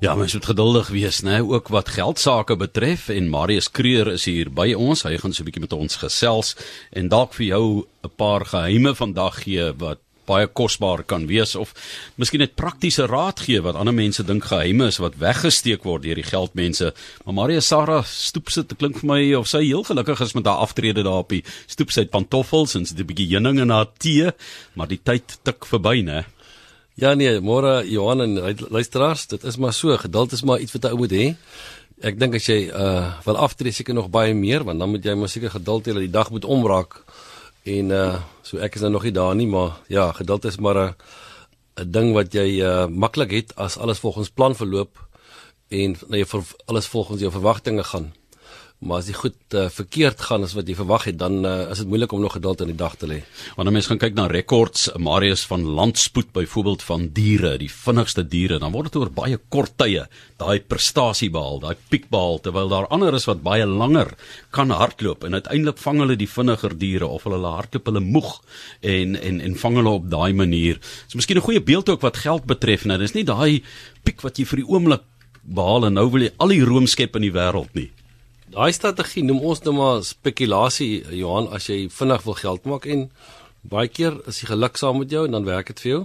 Ja, mens moet geduldig wees, né, ook wat geldsaake betref en Marius Kreer is hier by ons. Hy gaan so 'n bietjie met ons gesels en dalk vir jou 'n paar geheime vandag gee wat baie kosbaar kan wees of miskien net praktiese raad gee wat ander mense dink geheime is wat weggesteek word deur die geldmense. Maar Maria Sarah stoep sit, klink vir my of sy heel gelukkig is met haar aftrede daar op die stoep sy pantoffels en sy 'n bietjie heuning in haar tee, maar die tyd tik verby, né? Ja nee, môre Johan en luisteraars, dit is maar so, geduld is maar iets wat jy moet hê. Ek dink as jy uh wil aftree seker nog baie meer, want dan moet jy maar seker geduld hê dat die dag moet omraak. En uh so ek is nou nog nie daar nie, maar ja, geduld is maar 'n 'n ding wat jy uh maklik het as alles volgens plan verloop en jy alles volgens jou verwagtinge gaan. Maar as dit goed uh, verkeerd gaan as wat jy verwag het, dan uh, is dit moeilik om nog geduld aan die dag te lê. Wanneer mense gaan kyk na rekords, Marius van landspoed byvoorbeeld van diere, die vinnigste diere, dan word dit oor baie kort tye daai prestasie behaal, daai piek behaal terwyl daar ander is wat baie langer kan hardloop en uiteindelik vang hulle die vinniger diere of hulle hardloop hulle moeg en en en vang hulle op daai manier. So miskien 'n goeie beeld ook wat geld betref, nou dis nie daai piek wat jy vir die oomblik behaal en nou wil jy al die room skep in die wêreld nie. Daai strategie noem ons nou maar spekulasie Johan as jy vinnig wil geld maak en baie keer is die geluk saam met jou en dan werk dit vir jou.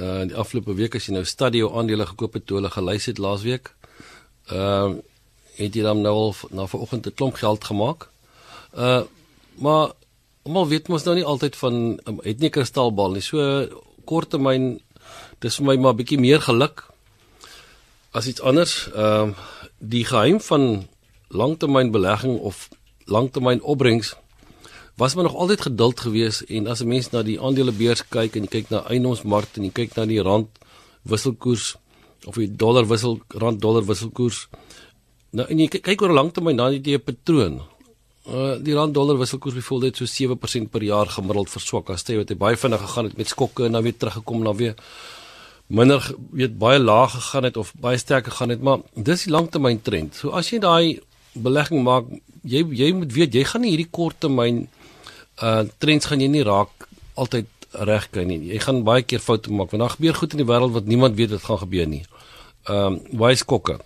Uh die afgelope week as jy nou Stadio aandele gekoop het toe hulle gelys het laasweek. Ehm uh, het jy dan nou al na vanoggend 'n klomp geld gemaak. Uh maar almal weet mos nou nie altyd van um, het nie kristalbal nie. So korttermyn dis vir my maar bietjie meer geluk as iets anders. Ehm uh, die geheim van langtermynbelegging of langtermynopbrengs was maar nog altyd geduld geweest en as 'n mens na die aandelebeurs kyk en jy kyk na eiendomsmark en jy kyk na die rand wisselkoers of die dollar wissel rand dollar wisselkoers nou en jy kyk oor 'n langtermyn dan het jy 'n patroon. Uh, die rand dollar wisselkoers bevoel dit so 7% per jaar gemiddeld verswak as jy wat hy baie vinnig gegaan het met skokke en dan weer teruggekom na weer minder weet baie laag gegaan het of baie sterk gegaan het maar dis die langtermyn trend. So as jy daai belegging maak, jy jy moet weet jy gaan nie hierdie korttermyn uh trends gaan jy nie raak altyd reg kry nie. Jy gaan baie keer foute maak want daar gebeur goed in die wêreld wat niemand weet wat gaan gebeur nie. Um baie skokke.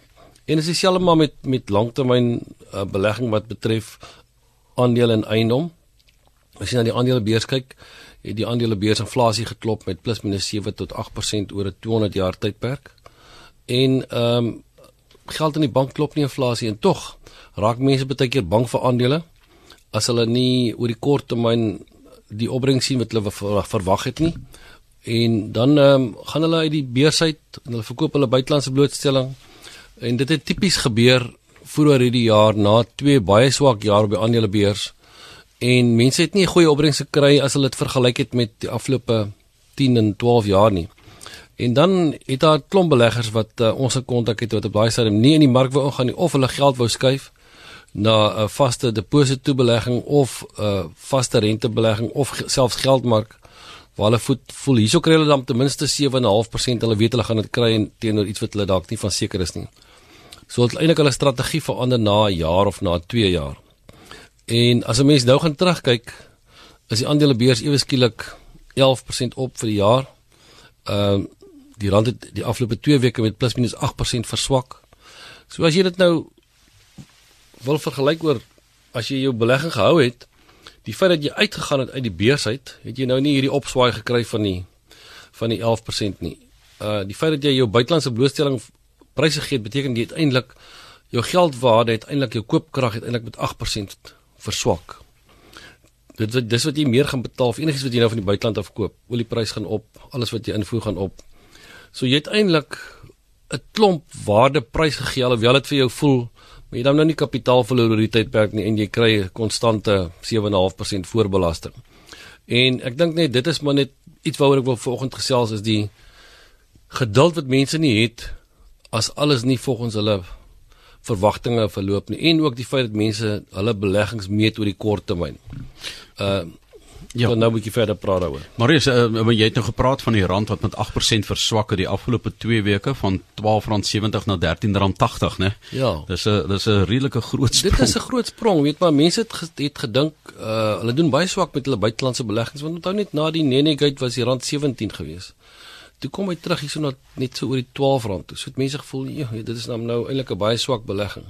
En dit is dieselfde maar met met langtermyn uh, belegging wat betref aandele en eiendom. As jy na die aandelebeurs kyk, het die aandelebeurs inflasie geklop met plus minus 7 tot 8% oor 'n 200 jaar tydperk. En ehm um, geld in die bank klop nie inflasie en tog raak mense baie keer bang vir aandele as hulle nie oor die kort termyn die opbrengs sien wat hulle verwag het nie. En dan ehm um, gaan hulle uit die beurs uit en hulle verkoop hulle buitelandse blootstelling. En dit het tipies gebeur vroeër hierdie jaar na twee baie swak jare by aandelebeurs. En mense het nie 'n goeie opbrengs gekry as hulle dit vergelyk het met die afgelope 10 en 12 jaar nie. En dan het daar klomp beleggers wat uh, ons gekontak het wat op daai stadium nie in die mark wou ingaan nie of hulle geld wou skuif na 'n vaste depositobelegging of 'n vaste rentebelegging of selfs geldmark waar hulle voet voel hierso kry hulle dan ten minste 7.5% hulle weet hulle gaan dit kry teenoor iets wat hulle dalk nie van seker is nie. So het eintlik hulle strategie verander na 'n jaar of na 2 jaar. En as 'n mens nou gaan terugkyk, is die aandelebeurs ewe skielik 11% op vir die jaar. Ehm uh, die rand het die afgelope 2 weke met plus minus 8% verswak. So as jy dit nou wil vergelyk oor as jy jou belegging gehou het, die feit dat jy uitgegaan het uit die beurs uit, het jy nou nie hierdie opswaai gekry van die van die 11% nie. Uh die feit dat jy jou buitelandse blootstelling pryse gee, beteken jy uiteindelik jou geldwaarde uiteindelik jou koopkrag uiteindelik met 8% verswak. Dit wat dis wat jy meer gaan betaal vir enigiets wat jy nou van die buiteland af koop. Olieprys gaan op, alles wat jy invoer gaan op. So jy het eintlik 'n klomp waardeprys gegee alhoewel dit vir jou voel maar jy dan nou nie kapitaal verloor oor die tydperk nie en jy kry 'n konstante 7.5% voorbelasting. En ek dink net dit is maar net iets waaroor ek wil vanoggend gesels is die geduld wat mense nie het as alles nie volgens hulle verwagtinge verloop nie en ook die feit dat mense hulle beleggings meet oor die kort termyn. Uh Ja, dan nou moet jy verder praat daaroor. Marius, uh, jy het nou gepraat van die rand wat met 8% verswak het die afgelope 2 weke van R12.70 na R13.80, né? Ja. Dis 'n dis 'n redelike groot sprong. Dit is 'n groot sprong, weet maar mense het het gedink uh hulle doen baie swak met hulle buitelandse beleggings want onthou net na die Nenegate was die rand 17 geweest. toe kom hy terug hierso net net so oor die R12 toe. So het mense gevoel, ja, dit is nou nou eintlik 'n baie swak belegging.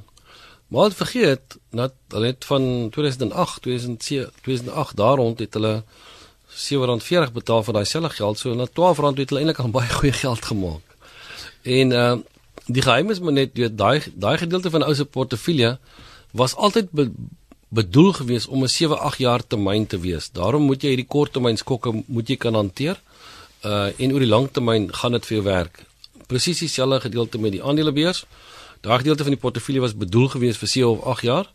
Maar het vergeet dat hulle het van 2008, 2007, 2008 daar rond het hulle R740 betaal vir daai selfe geld. So na R12 het hulle eintlik al baie goeie geld gemaak. En uh die geheim is maar net weet daai daai gedeelte van ou se portefeulje was altyd be, bedoel gewees om 'n 7-8 jaar termyn te wees. Daarom moet jy hierdie korttermyn skokke moet jy kan hanteer. Uh en oor die langtermyn gaan dit vir jou werk. Presies dieselfde gedeelte met die aandelebeurs. Daai gedeelte van die portefeulje was bedoel gewees vir 7 of 8 jaar.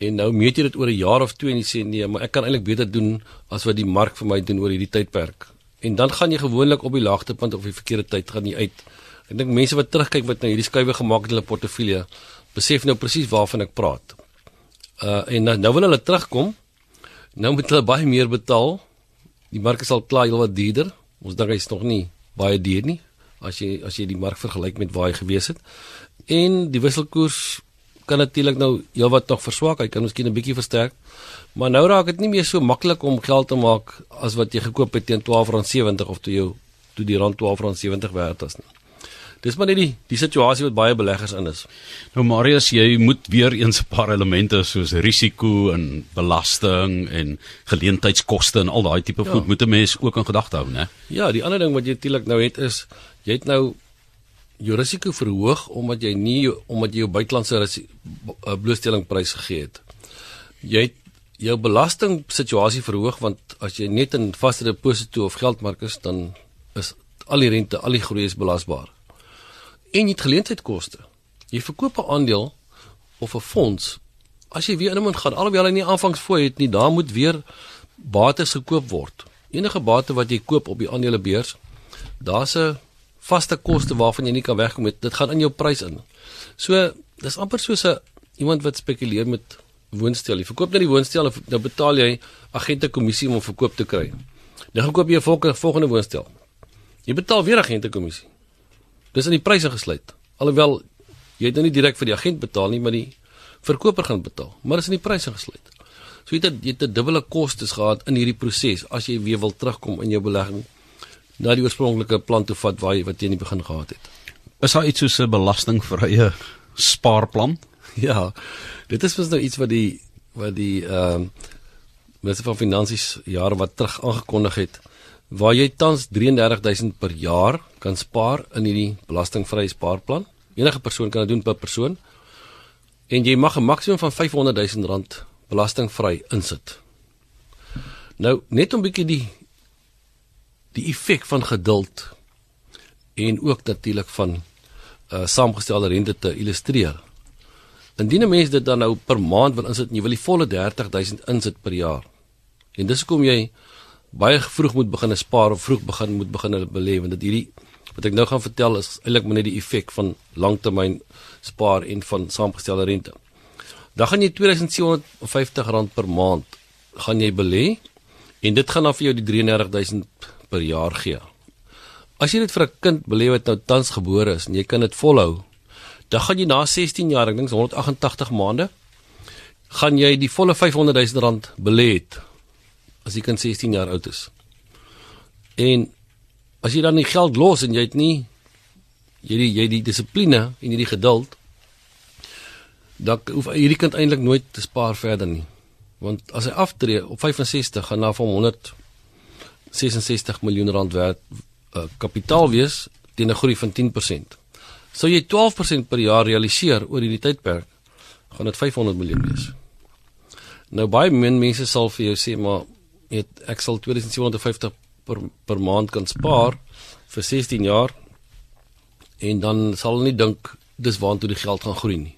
En nou meet jy dit oor 'n jaar of 2 en jy sê nee, maar ek kan eintlik beter doen as wat die mark vir my doen oor hierdie tydperk. En dan gaan jy gewoonlik op die laagtepunt of die verkeerde tyd gaan jy uit. Ek dink mense wat terugkyk wat nou hierdie skuwe gemaak het in hulle portefeulje, besef nou presies waarvan ek praat. Uh en nou, nou wil hulle terugkom. Nou moet hulle baie meer betaal. Die mark is al klaar heelwat duurder. Ons dink hy's nog nie baie duur nie as jy as jy die mark vergelyk met waar hy gewees het. En die wisselkoers kan natuurlik nou heelwat nog verswak. Hy kan miskien 'n bietjie versterk. Maar nou raak dit nie meer so maklik om geld te maak as wat jy gekoop het teen R12.70 of toe jou toe die rand R12.70 werd was nie. Dis maar net die die situasie wat baie beleggers in is. Nou Marius, jy moet weer eens 'n paar elemente soos risiko en belasting en geleentheidskoste en al daai tipe ja. goed moet 'n mens ook in gedagte hou, né? Ja, die ander ding wat jy natuurlik nou het is jy het nou jou risiko verhoog omdat jy nie omdat jy jou buitelandse eh, blootstellingprys gegee het. Jy het jou belasting situasie verhoog want as jy net in vaste deposito of geldmark is dan is al die rente, al die groei is belasbaar. En het geleentheidkoste. Jy verkoop 'n aandeel of 'n fonds. As jy weer in iemand gaan, alhoewel hy nie aanvangsfooi het nie, daar moet weer bates gekoop word. Enige bate wat jy koop op die aandelebeurs, daar's 'n vaste koste waarvan jy nie kan wegkom met dit gaan in jou prys in. So dis amper soos 'n iemand wat spekuleer met woonstel. Jy verkoop net die woonstel en nou betaal jy agente kommissie om hom verkoop te kry. Dan koop jy 'n volgende volgende woonstel. Jy betaal weer agente kommissie. Dis in die pryse gesluit. Alhoewel jy dit nou nie direk vir die agent betaal nie, maar die verkoper gaan betaal. Maar dis in die pryse gesluit. So jy het jy het 'n dubbele kostes gehad in hierdie proses as jy weer wil terugkom in jou belegging na die oorspronklike plan toe vat waar jy wat jy in die begin gehad het. Is daar iets soos 'n belastingvrye spaarplan? Ja. Dit is mos nou iets wat die wat die ehm uh, minister van finansies jare wat terug aangekondig het waar jy tans 33000 per jaar kan spaar in hierdie belastingvrye spaarplan. Enige persoon kan dit doen per persoon. En jy mag 'n maksimum van 500 000 rand belastingvry insit. Nou, net om bietjie die die effek van geduld en ook natuurlik van uh saamgestelde rente te illustreer. Indien 'n mens dit dan nou per maand wil insit, jy wil die volle 30000 insit per jaar. En dis hoekom jy baie vroeg moet begin spaar of vroeg begin moet begin belê want dit hierdie wat ek nou gaan vertel is eintlik maar net die effek van langtermyn spaar en van saamgestelde rente. Dan gaan jy R2750 per maand gaan jy belê en dit gaan dan vir jou die 33000 per jaar gee. As jy dit vir 'n kind belê wat nou tans gebore is en jy kan dit volhou, dan gaan jy na 16 jaar, ek dink 188 maande, gaan jy die volle 500 000 rand belê het as die kind 16 jaar oud is. En as jy dan die geld los en jy het nie jy die jy die dissipline en jy die geduld dan hoef hierdie kind eintlik nooit te spaar verder nie. Want as hy aftree op 65 gaan na van 100 66 miljoen rand werd uh, kapitaal wees teen 'n groei van 10%. Sou jy 12% per jaar realiseer oor hierdie tydperk, gaan dit 500 miljoen wees. Nou baie min mense sal vir jou sê maar het, ek sal 2750 per per maand kan spaar vir 16 jaar en dan sal hulle nie dink dis waartoe die geld gaan groei nie.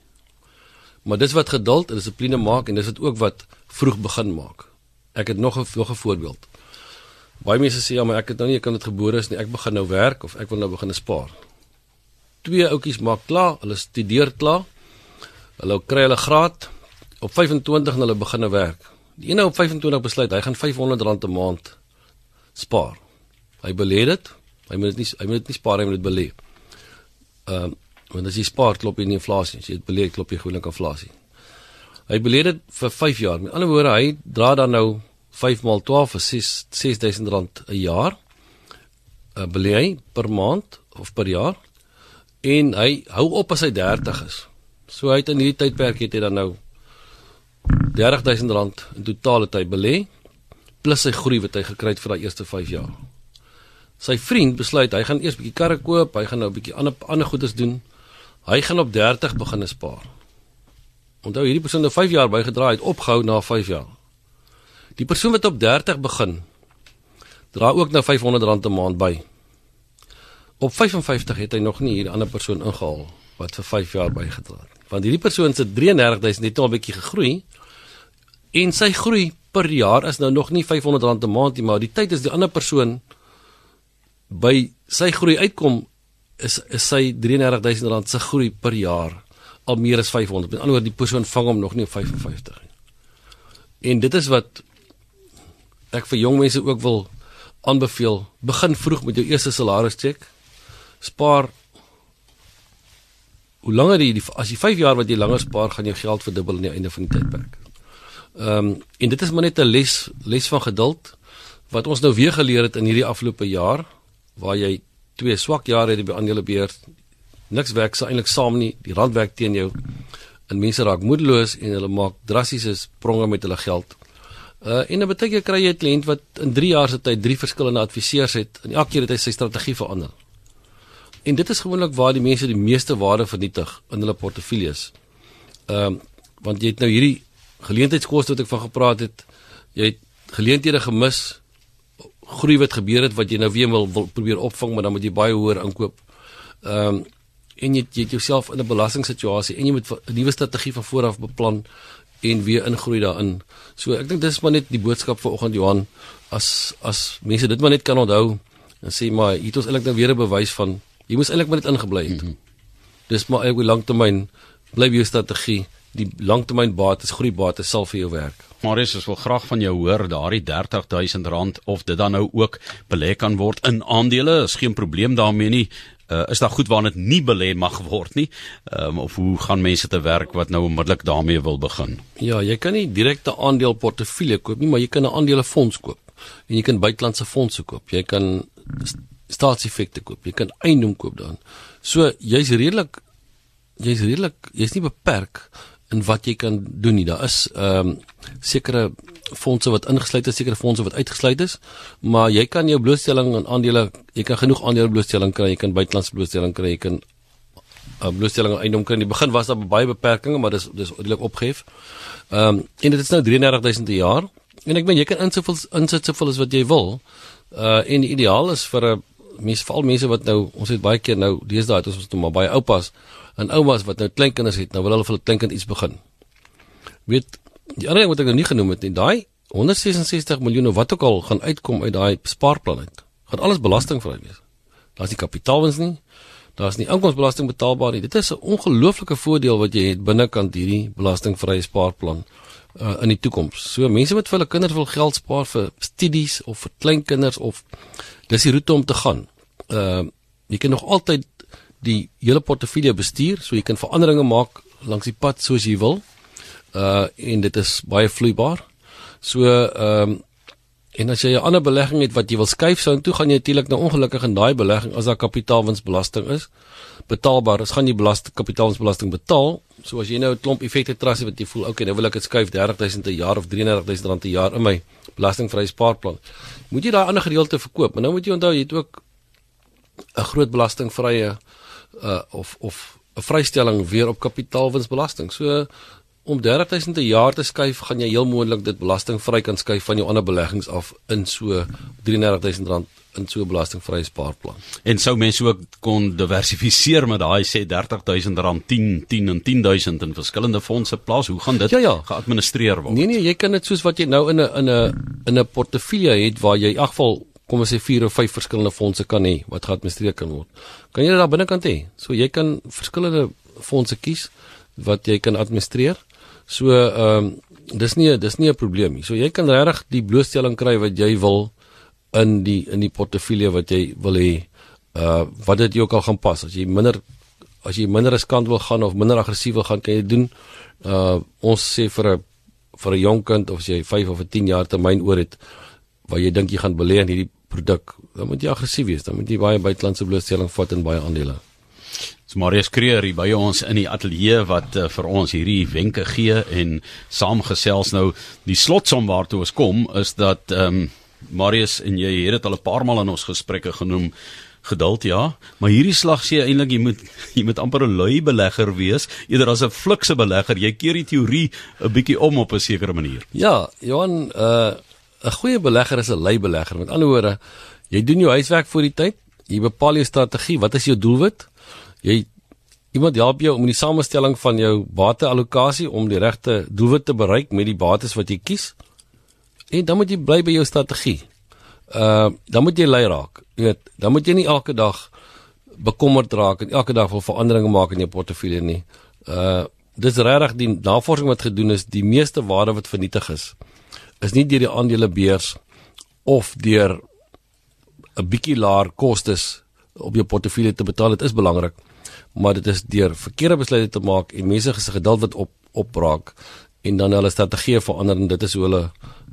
Maar dis wat geduld en dissipline maak en dis dit ook wat vroeg begin maak. Ek het nog 'n nog 'n voorbeeld. Baie mense sê ja, maar ek het nou nie ek kan dit gebore is nie. Ek begin nou werk of ek wil nou begin spaar. Twee ouetjies maak klaar, hulle studeer klaar. Hulle kry hulle graad op 25 en hulle begin nou werk. Die een op 25 besluit hy gaan R500 'n maand spaar. Hy belê dit. Hy moet dit nie hy moet dit nie spaar, hy moet dit belê. Ehm uh, want as jy spaar klop jy nie inflasie, as jy dit belê klop jy gewoonlik inflasie. Hy belê dit vir 5 jaar. Met ander woorde, hy dra dan nou 5 maal 12 is 6 6000 rand 'n jaar. uh, belê hy per maand of per jaar en hy hou op as hy 30 is. So hy het in hierdie tydperk het hy dan nou R30000 in totaal het hy belê plus sy groei wat hy gekry het vir daai eerste 5 jaar. Sy vriend besluit hy gaan eers bietjie karre koop, hy gaan nou 'n bietjie ander ander goedes doen. Hy gaan op 30 begin spaar. Onthou hierdie persoon het 5 jaar bygedra het opgehou na 5 jaar. Die persoon wat op 30 begin dra ook nou R500 'n maand by. Op 55 het hy nog nie hierdie ander persoon ingehaal wat vir 5 jaar bygedra het. Want hierdie persoon se 33000 het al 'n bietjie gegroei en sy groei per jaar is nou nog nie R500 'n maand nie, maar die tyd is die ander persoon by sy groei uitkom is is sy R33000 se groei per jaar al meer as 500. Met ander woorde, die persoon vang hom nog nie op 55 nie. En dit is wat ek vir jong mense ook wil aanbeveel. Begin vroeg met jou eerste salaris check. Spaar hoe langer jy as jy 5 jaar wat jy langer spaar, gaan jou geld verdubbel aan die einde van die tydperk. Ehm um, en dit is maar net 'n les les van geduld wat ons nou weer geleer het in hierdie afgelope jaar waar jy twee swak jare het by aandelebeurt niks werk se eintlik saam nie. Die rand werk teen jou. En mense raak moedeloos en hulle maak drastiese spronge met hulle geld. Uh en dan baie keer kry jy 'n kliënt wat in 3 jaar se tyd drie verskillende adviseurs het en elke keer het hy sy strategie verander. En dit is gewoonlik waar die mense die meeste waarde vernietig in hulle portefeuilles. Ehm uh, want jy het nou hierdie geleentheidskoste wat ek van gepraat het. Jy het geleenthede gemis groei wat gebeur het wat jy nou weer wil, wil probeer opvang maar dan moet jy baie hoër inkoop. Ehm um, en jy jy jouself in 'n belastingssituasie en jy moet 'n nuwe strategie van vooraf beplan en weer ingroei daarin. So ek dink dis maar net die boodskap vir oggend Johan as as mense dit maar net kan onthou en sê maar hier het ons eintlik nou weer 'n bewys van jy moes eintlik maar net ingebly het. Mm -hmm. Dis maar eintlik langtermyn bly jou strategie die langtermynbates groeibates sal vir jou werk. Marius, ek wil graag van jou hoor daardie R30000 of dit dan nou ook belê kan word in aandele. Is geen probleem daarmee nie uh, is daar goed waarna dit nie belê mag word nie? Um, of hoe gaan mense te werk wat nou onmiddellik daarmee wil begin? Ja jy kan nie direkte aandeel portefeulje koop nie maar jy kan 'n aandelefonds koop. En jy kan buitelandse fondse koop. Jy kan staatseffekte koop. Jy kan eiendom koop dan so jy's redelik jy's redelik jy's nie beperk in wat jy kan doen nie daar is ehm um, sekere fondse wat ingesluit is, sekere fondse wat uitgesluit is, maar jy kan jou blootstelling aan aandele, jy kan genoeg aandele blootstelling kry, jy kan buitelandse blootstelling kry, jy kan uh, blootstelling aan eiendom kry. In die begin was daar baie beperkings, maar dis dis redelik opgehef. Ehm um, en dit is nou 33000 per jaar. En ek meen jy kan insit insit soveel as wat jy wil. Uh en die ideaal is vir 'n mens veral mense wat nou ons het baie keer nou deesdae het ons ons maar baie oupas en oumas wat nou kleinkinders het, nou wil hulle vir hulle kleinkind iets begin. Weet Die ander ding wat ek nou nie genoem het nie, daai 166 miljoen of wat ook al gaan uitkom uit daai spaarplan uit. Gaan alles belastingvry wees. Daar's nie kapitaalwins nie. Daar's nie inkomstebelasting betaalbaar nie. Dit is 'n ongelooflike voordeel wat jy het binnekant hierdie belastingvrye spaarplan uh, in die toekoms. So mense wat vir hulle kinders wil geld spaar vir studies of vir kleinkinders of dis die roete om te gaan. Uh jy kan nog altyd die hele portefeulje bestuur, so jy kan veranderinge maak langs die pad soos jy wil uh en dit is baie vloeibaar. So ehm um, en as jy 'n ander belegging het wat jy wil skuif sou toe gaan jy natuurlik nou ongelukkig in daai belegging as daar kapitaalwinsbelasting is betaalbaar is gaan jy belasting kapitaalwinsbelasting betaal. So as jy nou 'n klomp effekte trust het wat jy voel okay nou wil ek dit skuif 30000 'n jaar of 33000 rand 'n jaar in my belastingvrye spaarplan. Moet jy daai ander gedeelte verkoop. Maar nou moet jy onthou jy het ook 'n groot belastingvrye uh of of 'n vrystelling weer op kapitaalwinsbelasting. So om 30000 per jaar te skuif, gaan jy heel moontlik dit belastingvry kan skuif van jou ander beleggings af in so 33000 rand in so 'n belastingvrye spaarplan. En sou mense ook kon diversifiseer met daai sê 30000 rand 10 10 en 10000 in verskillende fondse plaas. Hoe gaan dit ja, ja. geadministreer word? Nee nee, jy kan dit soos wat jy nou in 'n in 'n in 'n portefeulje het waar jy in elk geval kom ons sê 4 of 5 verskillende fondse kan hê wat geadministreer kan word. Kan jy dit daar binnekant hê? So jy kan verskillende fondse kies wat jy kan administreer. So ehm um, dis nie dis nie 'n probleem nie. So jy kan regtig die blootstelling kry wat jy wil in die in die portefeulje wat jy wil hê. Uh wat dit ook al gaan pas. As jy minder as jy minder riskant wil gaan of minder aggressief wil gaan, kan jy doen. Uh ons sê vir 'n vir 'n jong kind of as jy 5 of 10 jaar termyn oor het waar jy dink jy gaan belê in hierdie produk, dan moet jy aggressief wees, dan moet jy baie buitelandse blootstelling vat in baie aandele. Dis Marius Kreer hier by ons in die ateljee wat uh, vir ons hierdie wenke gee en saamgesels nou die slotsom waartoe ons kom is dat ehm um, Marius en jy het dit al 'n paar maal in ons gesprekke genoem geduld ja, maar hierdie slag sê eintlik jy moet jy moet amper 'n lui belegger wees, eerder as 'n flikse belegger. Jy keer die teorie 'n bietjie om op 'n sekere manier. Ja, Johan, uh 'n goeie belegger is 'n lui belegger. Met ander woorde, jy doen jou huiswerk voor die tyd. Jy bepaal jou strategie. Wat is jou doelwit? Jy iemand help jou om die samestelling van jou bateallokasie om die regte doelwit te bereik met die bates wat jy kies. En dan moet jy bly by jou strategie. Uh dan moet jy lei raak. Jy weet, dan moet jy nie elke dag bekommerd raak en elke dag wil veranderinge maak in jou portefeulje nie. Uh dis regtig die navorsing wat gedoen is, die meeste waarde wat vernietig is is nie deur die aandelebeurs of deur 'n bietjie laer kostes op jou portefeulje te betaal. Dit is belangrik, maar dit is deur verkeerde besluite te maak en mense se geduld wat op opbraak en dan hulle strategie verander en dit is hoe hulle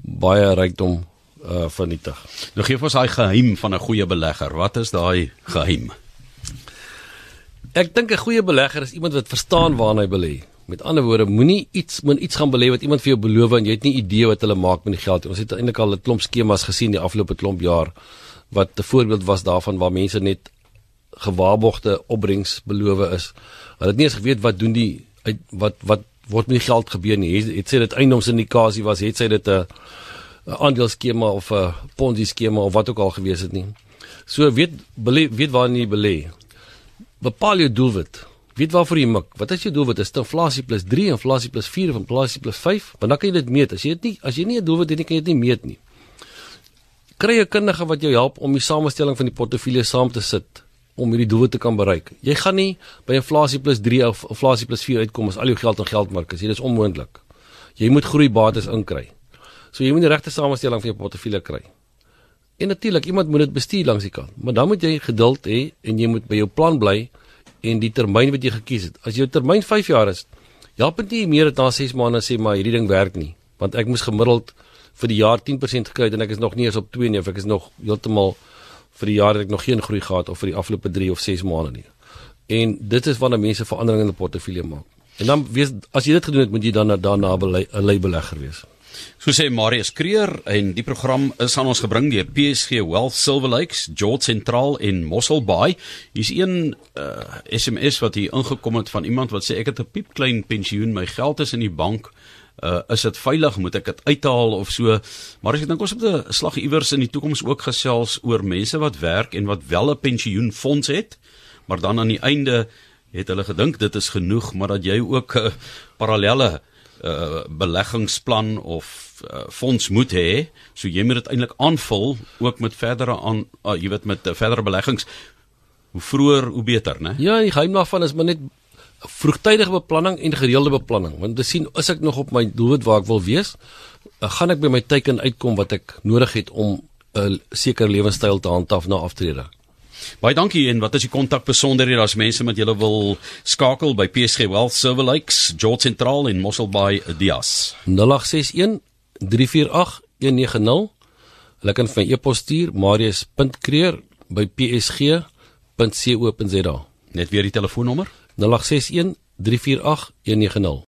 baie rykdom uh vernietig. Nou gee ons daai geheim van 'n goeie belegger. Wat is daai geheim? Ek dink 'n goeie belegger is iemand wat verstaan waarna hy belê. Met ander woorde, moenie iets moet iets gaan belê wat iemand vir jou beloof en jy het nie idee wat hulle maak met die geld nie. Ons het eintlik al 'n klomp skemas gesien die afgelope klomp jaar wat 'n voorbeeld was daarvan waar mense net gewaarborgde opbrengs beloof is. Hulle het nie eens geweet wat doen die wat wat word met die geld gebeur nie. Het, het sê dit eiendomsindikasie was, het sê dit 'n aandeleeskema of 'n Ponzi skema of wat ook al gewees het nie. So weet belê weet waar jy belê. Bepaal jou doelwit. Weet waarvoor jy mik. Wat is jou doelwit? Is dit inflasie plus 3, inflasie plus 4 of inflasie plus 5? Want dan kan jy dit meet. As jy dit nie as jy nie 'n doelwit het nie, kan jy dit nie meet nie. Kry 'n kundige wat jou help om die samestelling van die portefeulje saam te sit om hierdie doelwit te kan bereik. Jy gaan nie by inflasie plus 3 of inflasie plus 4 uitkom as al jou geld in geldmark is. Dit is onmoontlik. Jy moet groeibates inkry. So jy moet die regte samestelling van jou portefeulje kry. En natuurlik, iemand moet dit bestuur langs die kant. Maar dan moet jy geduld hê en jy moet by jou plan bly en die termyn wat jy gekies het. As jou termyn 5 jaar is, help dit nie meer dat na 6 maande sê maar hierdie ding werk nie, want ek moes gemiddeld vir die jaar 10% gekry het en ek is nog nie eens op 2 nie, of ek is nog heeltemal vir die jaar het ek nog geen groei gehad of vir die afgelope 3 of 6 maande nie. En dit is wanneer mense veranderinge in die portefeulje maak. En dan wees as jy dit gedoen het, moet jy dan daarna 'n leibelegger wees. So sê Marius Kreer en die program is aan ons gebring deur PSG Wealth Silver Lakes, George Central in Mossel Bay. Hier's een uh, SMS wat hier ingekom het van iemand wat sê ek het 'n piepklein pensioen, my geld is in die bank. Uh, is dit veilig moet ek dit uithaal of so maar as ek dink ons op 'n slag iewers in die toekoms ook gesels oor mense wat werk en wat wel 'n pensioenfonds het maar dan aan die einde het hulle gedink dit is genoeg maar dat jy ook 'n uh, parallelle uh, beleggingsplan of uh, fonds moet hê, so jy moet dit eintlik aanvul ook met verdere aan uh, jy weet met uh, verdere beleggings. Hoe vroeër hoe beter, né? Ja, die geheim daarvan is maar net vroegtydige beplanning en gereelde beplanning. Want te sien is ek nog op my doelwit waar ek wil wees, uh, gaan ek by my teiken uitkom wat ek nodig het om 'n uh, sekere lewenstyl te handhaaf na aftrede. Baie dankie en wat is die kontak besonderhede as mense met julle wil skakel by PSG Wealth Silver Lakes, George Central in Mossel Bay, Dias. 0861 348 190. Hulle kan vir e-pos stuur marius.kreer by psg.co.za. Net weer die telefoonnommer? 0861 348 190.